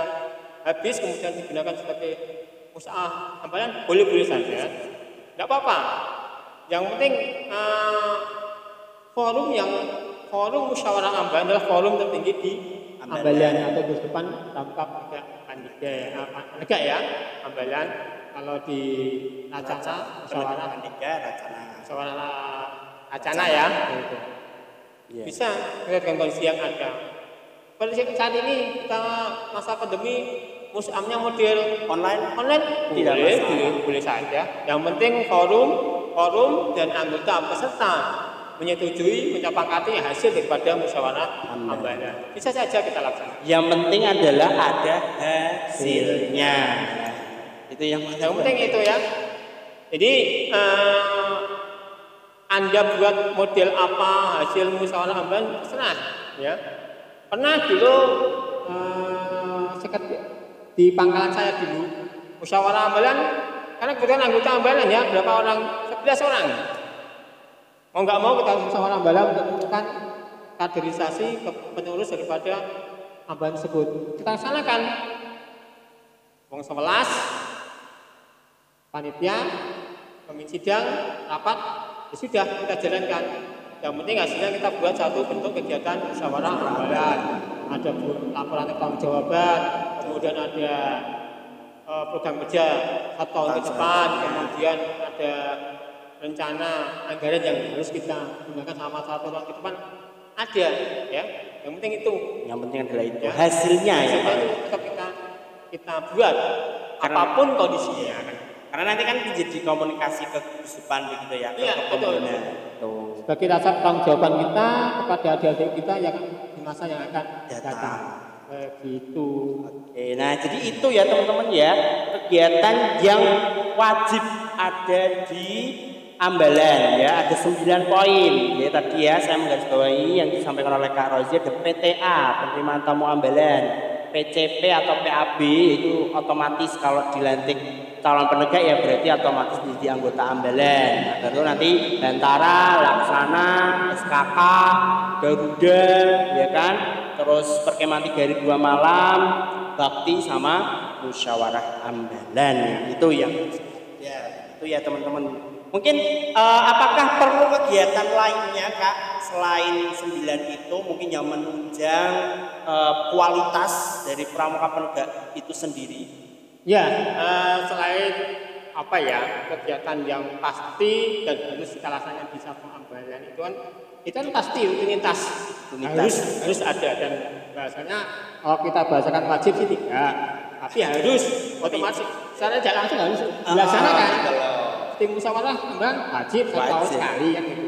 habis kemudian digunakan sebagai usaha ambalan boleh-boleh saja. Tidak apa-apa. Yang penting eh, forum yang forum musyawarah ambalan adalah forum tertinggi di Ambalan. atau Gus depan tangkap tidak panitia ya enggak ya ambalan kalau di Racana musyawarah. Tiga racana. Musyawarah acana ya. Gitu. Iya. bisa melihat dengan kondisi yang ada. Kondisi saat ini kita masa pandemi museumnya model online? Online? Tidak boleh, boleh, boleh saja. Yang penting forum forum dan anggota peserta menyetujui menyepakati hasil daripada musyawarah Ambalan. ambalan bisa saja kita laksanakan. Yang penting adalah ada hasilnya. Itu yang yang penting itu ya. Jadi eh, anda buat model apa hasil musyawarah ambalan terserah ya. Pernah dulu eh, sekat di pangkalan saya dulu musyawarah ambalan karena kebetulan anggota ambalan ya berapa orang? 11 orang mau nggak mau kita musyawarah ambalan untuk menentukan kaderisasi ke penerus daripada ambalan tersebut. Kita laksanakan. Wong 11 panitia pemimpin sidang rapat ya sudah kita jalankan. Yang penting hasilnya kita buat satu bentuk kegiatan musyawarah ambalan ada laporan tanggung jawaban kemudian ada eh, program kerja satu tahun ke depan kemudian ada rencana anggaran yang harus kita gunakan selama satu tahun ke depan ada ya. Yang penting itu. Yang penting adalah itu. Ya. hasilnya ya. Pak. itu tetap kita kita buat Karena- apa pun kondisinya. karena nanti kan menjadi komunikasi ke depan begitu ya ke Iya, sebagai rasa tanggung jawaban kita kepada adik-adik kita yang di masa yang akan Datang. datang. Begitu Oke, nah jadi itu ya teman-teman ya kegiatan yang wajib ada di Ambalan ya. Ada 9 poin. Ya tadi ya saya menggarisbawahi yang disampaikan oleh Kak Rozi ada PTA penerimaan tamu Ambalan. PCP atau PAB itu otomatis kalau dilantik calon penegak ya berarti otomatis menjadi anggota Ambalan. Nah, baru nanti Bantara, Laksana, SKK, Garuda ya kan? Terus perkemahan tiga hari dua malam bakti sama musyawarah ambalan. Itu yang ya itu ya teman-teman mungkin eh, apakah perlu kegiatan lainnya kak? Selain sembilan itu mungkin yang menunjang eh, kualitas dari pramuka penegak itu sendiri. Ya eh, selain apa ya kegiatan yang pasti dan harus di satu ambalan itu kan itu kan pasti rutinitas. Rutinitas. harus harus ada dan bahasanya kalau kita bahasakan wajib sih tidak tapi harus otomatis. Secara tidak langsung harus. Dilaksanakan tim musyawarah wajib satu tahun Wajib. sekali yang itu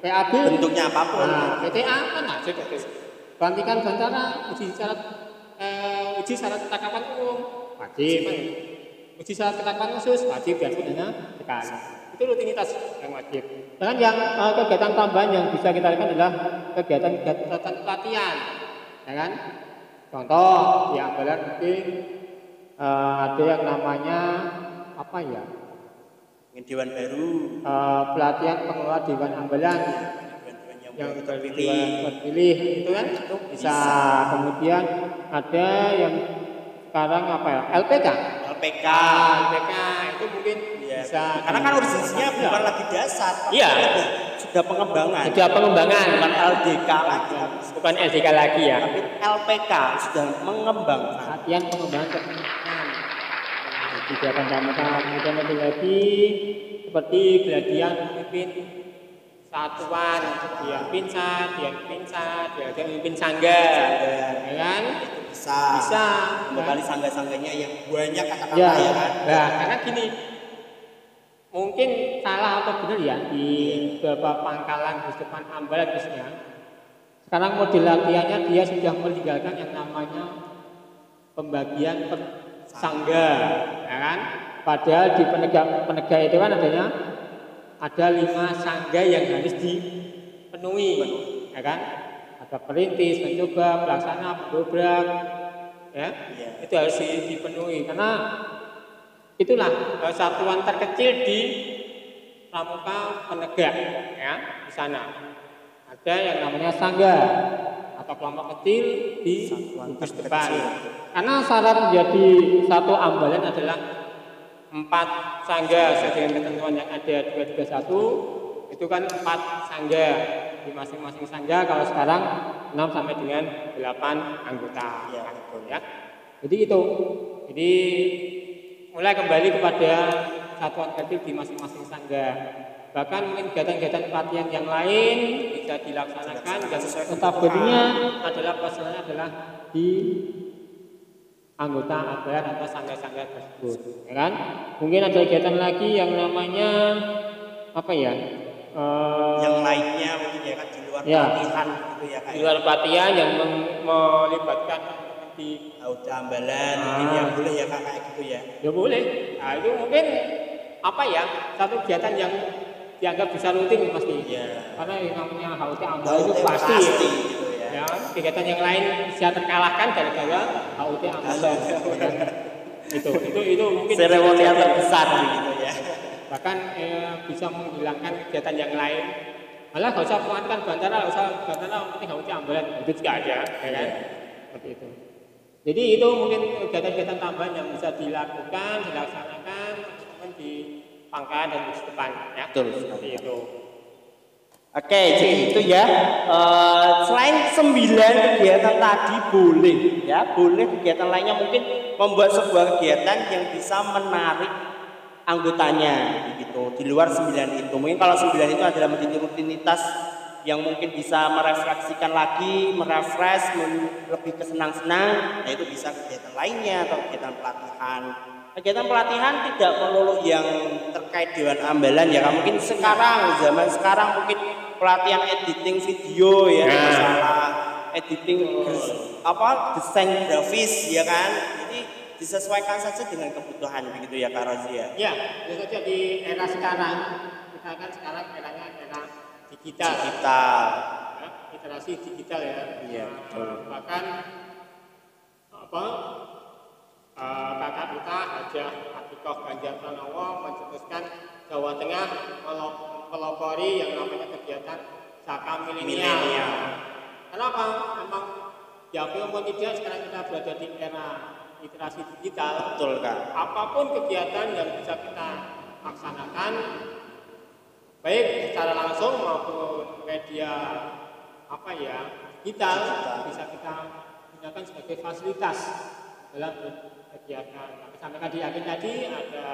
PAB bentuknya apa pun Nah, PTA kan wajib itu. Pelantikan bantara, uji syarat eh, uji syarat ketangkapan umum wajib. Uji syarat ketangkapan khusus wajib dan hanya sekali. Itu rutinitas yang wajib. Dan yang uh, kegiatan tambahan yang bisa kita lakukan adalah kegiatan-kegiatan pelatihan, ya kan? Contoh di ambalan mungkin uh, ada yang namanya apa ya? Mungkin dewan baru. Uh, pelatihan pengelola dewan ambalan yang, yang terpilih. terpilih itu kan itu bisa. bisa. Kemudian ada yang sekarang apa ya? LPK. LPK. LPK itu mungkin ya. bisa. Karena kan urgensinya ya. bukan lagi dasar. Iya. Sudah pengembangan. Sudah pengembangan. Bukan LDK lagi. Bukan LDK lagi ya. Tapi LPK sudah mengembangkan. Latihan pengembangan Kegiatan pramuka kemudian lebih lagi seperti geladian pemimpin satuan, dia pinsa, dia pinsa, dia dia memimpin sangga, ya kan? Bisa. Bisa. Kembali sangga-sangganya yang banyak kata-kata ya. ya kan? Nah, karena gini, mungkin salah atau benar ya di beberapa pangkalan di depan ambalan khususnya. Sekarang model latihannya dia sudah meninggalkan yang namanya pembagian per sangga, ya kan? Padahal di penegak penegak itu kan adanya ada lima sangga yang harus dipenuhi, ya kan? Ada perintis, mencoba, pelaksana, pendobrak, ya, ya. itu harus dipenuhi karena itulah satuan terkecil di pramuka penegak, ya, di sana. Ada yang namanya sangga atau kelompok kecil di gugus depan. Karena syarat menjadi satu ambalan adalah empat sangga sesuai dengan ketentuan yang ada 231 itu kan empat sangga di masing-masing sangga kalau sekarang 6 sampai dengan 8 anggota ya, betul ya. Jadi itu. Jadi mulai kembali kepada satuan kecil di masing-masing sangga. Bahkan mungkin kegiatan-kegiatan pelatihan yang lain bisa dilaksanakan dan notabene adalah pasalnya adalah di anggota APR atau sangga-sangga tersebut, ya kan? Mungkin ada kegiatan lagi yang namanya apa ya? Uh, yang lainnya mungkin ya kan di luar ya, pelatihan gitu ya kan? Di luar pelatihan yang melibatkan di auda ambalan ah. mungkin yang boleh ya kak kayak gitu ya? Ya boleh. Nah itu mungkin apa ya satu kegiatan yang dianggap bisa rutin pasti. Ya. Karena yang namanya HUT ambalan itu pasti, pasti ya. gitu ya. ya. Kegiatan yang lain bisa terkalahkan gara-gara HUT ambalan. itu itu itu mungkin seremoni yang terbesar gitu ya. Bahkan eh, bisa menghilangkan kegiatan yang lain. Malah gak usah menguatkan bantara, gak usah bantara penting HUT ambalan. Itu juga ada, ya kan? Seperti itu. Jadi itu mungkin kegiatan-kegiatan tambahan yang bisa dilakukan, dilaksanakan pangkalan dan di depan ya. Betul seperti itu. Oke, jadi itu ya. Uh, selain sembilan kegiatan tadi boleh, ya boleh kegiatan lainnya mungkin membuat sebuah kegiatan yang bisa menarik anggotanya, gitu. Di luar sembilan itu, mungkin kalau sembilan itu adalah menjadi rutinitas yang mungkin bisa merefleksikan lagi, merefresh, lebih kesenang-senang, nah itu bisa kegiatan lainnya atau kegiatan pelatihan. Kegiatan pelatihan tidak melulu yang terkait dewan ambalan ya, mungkin sekarang zaman sekarang mungkin pelatihan editing video ya, nah. masalah editing apa desain grafis ya kan, jadi disesuaikan saja dengan kebutuhan begitu ya Kak Rozi ya. Ya, saja di era sekarang kita kan sekarang eranya era digital. Digital. Ya, literasi digital ya. Iya. Uh, bahkan apa uh, kakak kita aja Atikoh Ganjar Pranowo mencetuskan Jawa Tengah melopori yang namanya kegiatan Saka Milenial. Kenapa? Memang ya maupun tidak sekarang kita berada di era literasi digital. Betul kak. Apa pun kegiatan yang bisa kita laksanakan baik secara langsung maupun media apa ya digital bisa kita gunakan sebagai fasilitas dalam kegiatan. Kami sampaikan di akhir tadi ada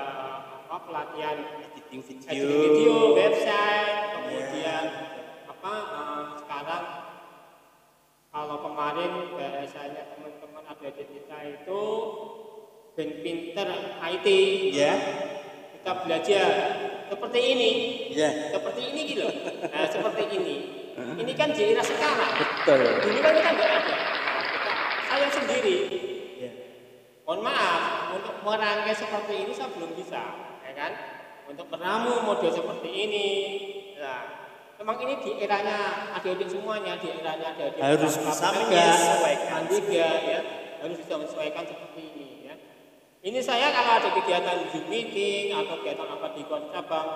apa pelatihan editing video, editing video website, kemudian yeah. apa uh, sekarang kalau kemarin biasanya teman-teman ada di kita itu ben pinter IT, ya. Yeah. kita belajar seperti ini, ya. seperti ini gitu. Nah, seperti ini. Ini kan di era sekarang. Betul. Dulu kan kita nggak ada. Kita, saya sendiri. Ya. Mohon maaf, untuk merangkai seperti ini saya belum bisa, ya kan? untuk meramu model seperti ini. Nah, memang ini di eranya adik-adik semuanya, di eranya adik-adik Harus bisa menyesuaikan. Mandega ya, harus bisa menyesuaikan seperti ini ya. Ini saya kalau ada kegiatan Zoom meeting atau kegiatan apa di kota cabang,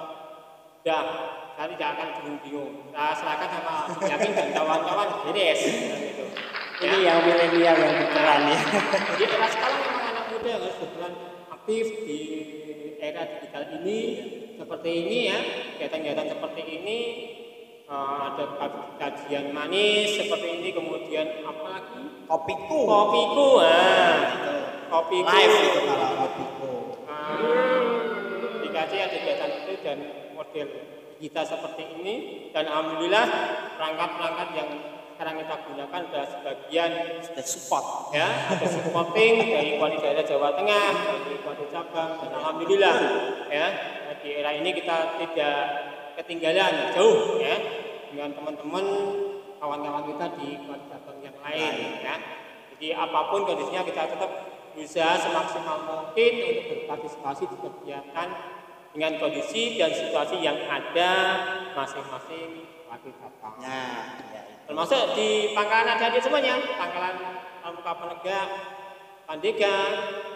dah saya tidak akan bingung-bingung. Saya serahkan sama Yakin dan kawan-kawan beres gitu. Ini yang milenial yang berperan ya. Jadi sekarang yang harus berperan aktif di era digital ini seperti ini ya kegiatan-kegiatan seperti ini eh, ada kajian manis seperti ini kemudian apa lagi? Kopiku. kopiku ah. Kopiku. Live itu kalau kopiku. Ah, dikasih ada kegiatan itu dan model kita seperti ini. Dan alhamdulillah perangkat-perangkat yang sekarang kita gunakan adalah sebagian Sudah support. ya ada supporting dari kuali daerah Jawa Tengah dari kuali cabang dan alhamdulillah ya. Di era ini kita tidak ketinggalan jauh ya dengan teman-teman kawan-kawan kita di kuali cabang yang lain. ya. Jadi apa pun kondisinya kita tetap berusaha semaksimal mungkin untuk berpartisipasi di kegiatan dengan kondisi dan situasi yang ada masing-masing kuali cabang Nah, ya itu. termasuk di pangkalan ada semuanya. Pangkalan pramuka penegak pandega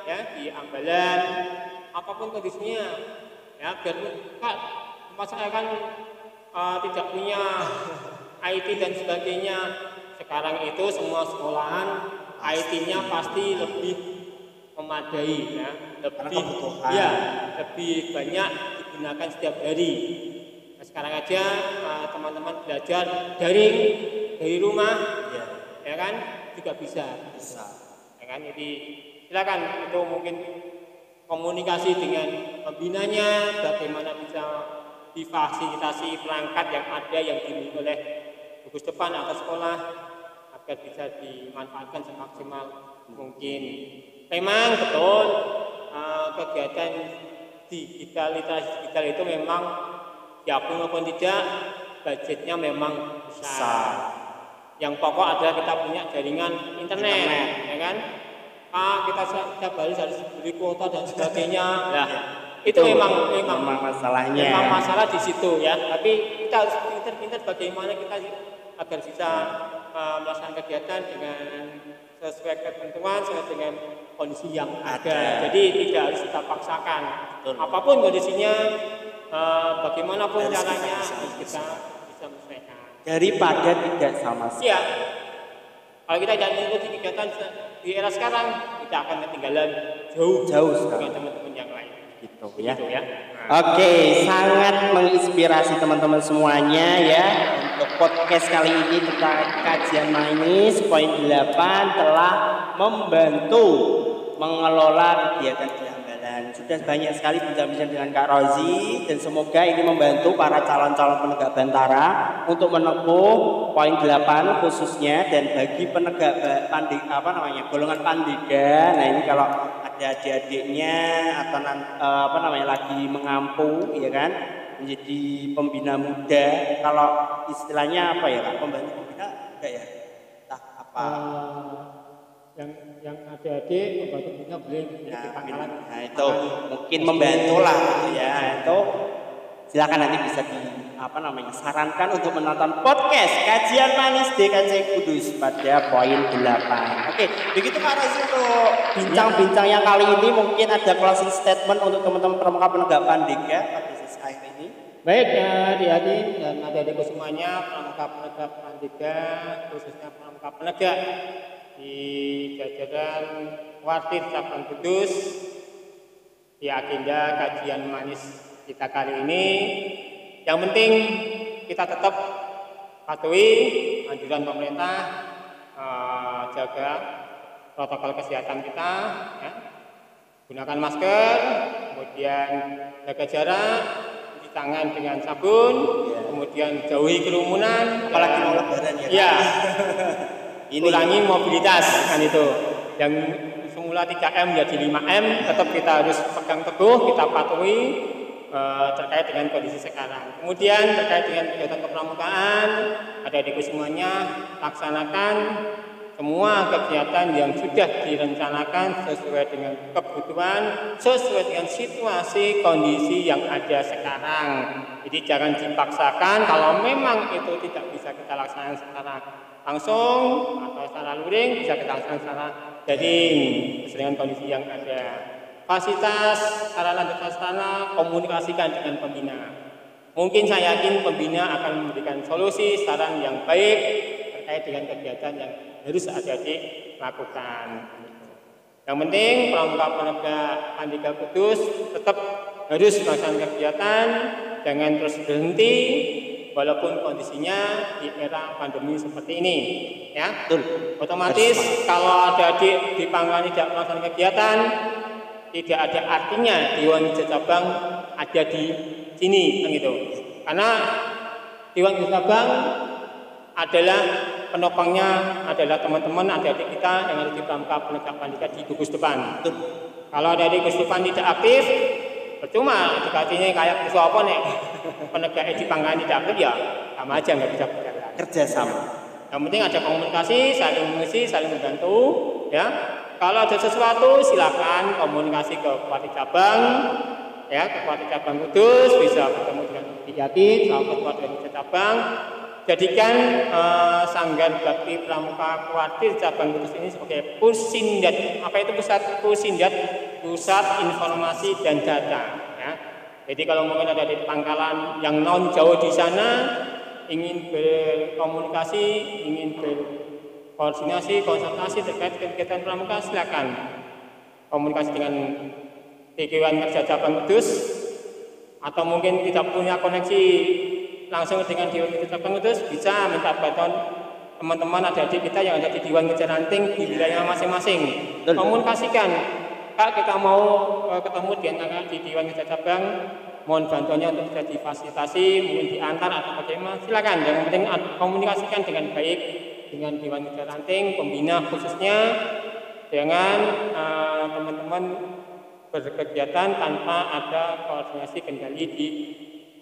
ya di ambalan. Apa pun kondisinya ya biar kak tempat saya kan eh, tidak punya IT dan sebagainya. Sekarang itu semua sekolahan IT-nya pasti lebih memadai ya lebih ya lebih banyak digunakan setiap hari. Nah, sekarang aja eh, teman-teman belajar daring dari rumah Ya, ya kan? Juga bisa. Bisa. ya kan? Jadi silakan itu mungkin komunikasi dengan pembinanya bagaimana bisa difasilitasi perangkat yang ada yang dimiliki oleh gugus depan atau sekolah agar bisa dimanfaatkan semaksimal mungkin. Memang betul eh, kegiatan digital literasi digital itu memang diakui maupun tidak budgetnya memang besar Besar. yang pokok adalah kita punya jaringan internet, Internet. ya kan ah kita setiap hari harus beli kuota dan sebagainya nah itu, Itu memang memang memang masalahnya. memang masalah di situ ya tapi kita harus pintar-pintar bagaimana kita agar bisa uh, melaksanakan kegiatan dengan sesuai ketentuan sesuai dengan kondisi yang ada, Ada. jadi tidak harus kita paksakan Betul. apa pun kondisinya uh, bagaimanapun Harus kita caranya bisa- harus kita bisa menyesuaikan Daripada tidak sama sekali. Iya. Kalau kita tidak mengikuti kegiatan di era sekarang, kita akan ketinggalan jauh, Jauh sekali. teman-teman yang lain. Gitu ya. Gitu ya. Oke, sangat menginspirasi teman-teman semuanya ya untuk podcast kali ini tentang kajian manis poin 8 telah membantu mengelola kegiatan Hambalan. Sudah banyak sekali bincang-bincang dengan Kak Rozi dan semoga ini membantu para calon-calon penegak bantara untuk menempuh poin 8 khususnya dan bagi penegak ba- pandi apa namanya golongan pandega. Nah ini kalau ada adik-adiknya atau eh, apa namanya lagi mengampu ya kan menjadi pembina muda kalau istilahnya apa ya pembantu pembina enggak ya entah apa Eh, yang adik-adik membantu punya Nah, di pangkalan. nah itu mungkin membantu lah gitu ya itu silakan nanti bisa di apa namanya sarankan untuk menonton podcast kajian manis DKC Kudus pada poin 8 oke begitu Kak Razi untuk bincang-bincang yang kali ini mungkin ada closing statement untuk teman-teman pramuka penegak pandega pada sesi akhir ini Baik ya adik-adik dan adik-adikku semuanya, pramuka penegak Pandega, khususnya pramuka penegak di jajaran Wartir Cabang Kudus di agenda kajian manis kita kali ini. Yang penting kita tetap patuhi anjuran pemerintah, eh, jaga protokol kesehatan kita, ya. gunakan masker, kemudian jaga jarak, cuci tangan dengan sabun, Ya. kemudian jauhi kerumunan, apalagi mau lebaran ya? Ya, ini kurangi mobilitas kan itu. Yang semula 3M menjadi 5M, tetap kita harus pegang teguh, kita patuhi eh, terkait dengan kondisi sekarang. Kemudian terkait dengan kegiatan kepramukaan, ada di semuanya laksanakan semua kegiatan yang sudah direncanakan sesuai dengan kebutuhan, sesuai dengan situasi kondisi yang ada sekarang. Jadi jangan dipaksakan kalau memang itu tidak bisa kita laksanakan secara langsung atau secara luring bisa kita laksanakan secara daring dengan kondisi yang ada. Fasilitas sarana dan prasarana komunikasikan dengan pembina. Mungkin saya yakin pembina akan memberikan solusi saran yang baik terkait dengan kegiatan yang harus adik-adik lakukan. Yang penting pramuka penegak Andika Kudus tetap harus melaksanakan kegiatan, jangan terus berhenti walaupun kondisinya di era pandemi seperti ini. Ya, Betul. otomatis kalau ada adik di Pangkalan tidak melaksanakan kegiatan, tidak ada artinya Dewan Cabang ada di sini, kan gitu. Karena Dewan Cabang adalah penopangnya adalah teman-teman adik-adik kita yang ada di Pramuka Penegak Pandika di gugus depan. Betul. Kalau ada di gugus depan tidak aktif, percuma dikasihnya kayak musuh apa nih penegak di aktif ya sama aja nggak bisa berjalan. Kerjasama. Yang penting ada komunikasi, saling mengisi, saling membantu, ya. Kalau ada sesuatu silakan komunikasi ke Bupati Cabang, ya ke Bupati Cabang Kudus bisa bertemu dengan Yatin, sama ketua dari cabang, jadikan eh, Sanggar Bakti Pramuka Kuartir Cabang Kudus ini sebagai pusindat. Apa itu pusat pusindat? Pusat informasi dan data. Ya. Jadi kalau mungkin ada di pangkalan yang non jauh di sana ingin berkomunikasi, ingin berkoordinasi, konsultasi terkait kegiatan pramuka silakan komunikasi dengan Dewan Kerja Cabang Kudus atau mungkin tidak punya koneksi langsung dengan Dewan Cabang Kudus bisa minta bantuan teman-teman adik-adik kita yang ada di Dewan Kerja Ranting di wilayah masing-masing. Komunikasikan. Kak kita mau eh, ketemu dengan kakak di Dewan Kerja Cabang. Mohon bantuannya untuk bisa difasilitasi mungkin diantar atau bagaimana. Silakan yang penting komunikasikan dengan baik dengan Dewan Kerja Ranting pembina khususnya. Jangan eh, teman-teman berkegiatan tanpa ada koordinasi kendali di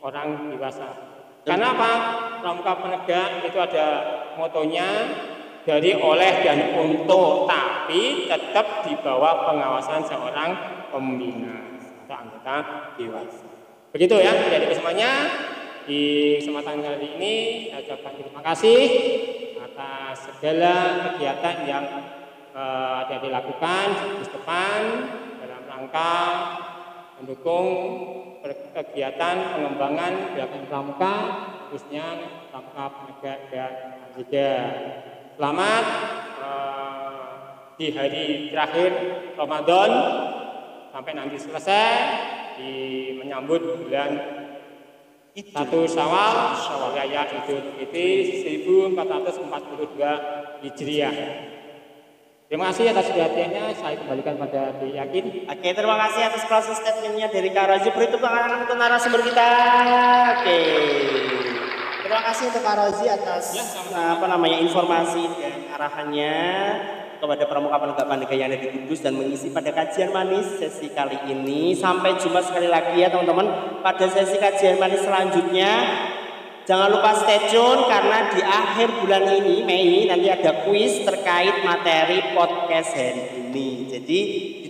orang dewasa. Karena apa? Pramuka penegak itu ada motonya dari oleh dan untuk, tapi tetap di bawah pengawasan seorang pembina atau anggota dewasa. Begitu ya, jadi semuanya di kesempatan kali ini saya ucapkan terima kasih atas segala kegiatan yang ada dilakukan di depan dalam rangka mendukung kegiatan pengembangan gerakan pramuka khususnya pramuka penegak dan juga selamat eh, di hari terakhir Ramadan sampai nanti selesai di menyambut bulan satu Syawal, Syawal Raya Idul Fitri 1442 Hijriah. Terima kasih atas perhatiannya. Saya kembalikan pada Di Yakin. Oke, terima kasih atas closing statementnya dari Kak Rozi. Beri tepuk tangan untuk narasumber kita. Oke. Terima kasih untuk Kak Rozi atas Ya, sama-sama. apa namanya informasi dan arahannya kepada pramuka penegak pandega yang ada di Kudus dan mengisi pada kajian manis sesi kali ini. Sampai jumpa sekali lagi ya teman-teman pada sesi kajian manis selanjutnya. Jangan lupa stay tune karena di akhir bulan ini Mei nanti ada kuis terkait materi podcast hari ini. Jadi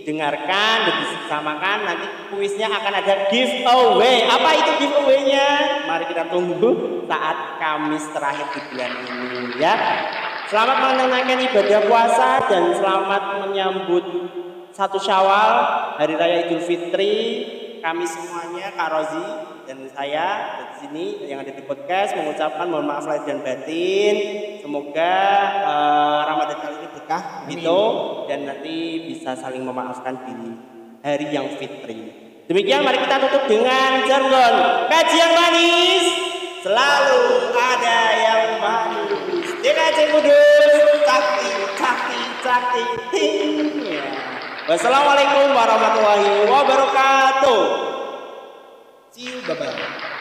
didengarkan dan disamakan nanti kuisnya akan ada giveaway. Apa itu giveaway-nya? Mari kita tunggu saat Kamis terakhir di bulan ini ya. Selamat menunaikan ibadah puasa dan selamat menyambut satu Syawal hari raya Idul Fitri. Kami semuanya Kak Rozi dan saya di sini yang ada di podcast mengucapkan mohon maaf lahir dan batin. Semoga eh, Ramadan kali ini berkah gitu dan nanti bisa saling memaafkan di hari yang fitri. Demikian mari kita tutup dengan jargon kajian manis selalu ada yang manis. DKC Kudus, cakti, cakti, cakti, ting. Wassalamualaikum warahmatullahi wabarakatuh. See you, bye-bye.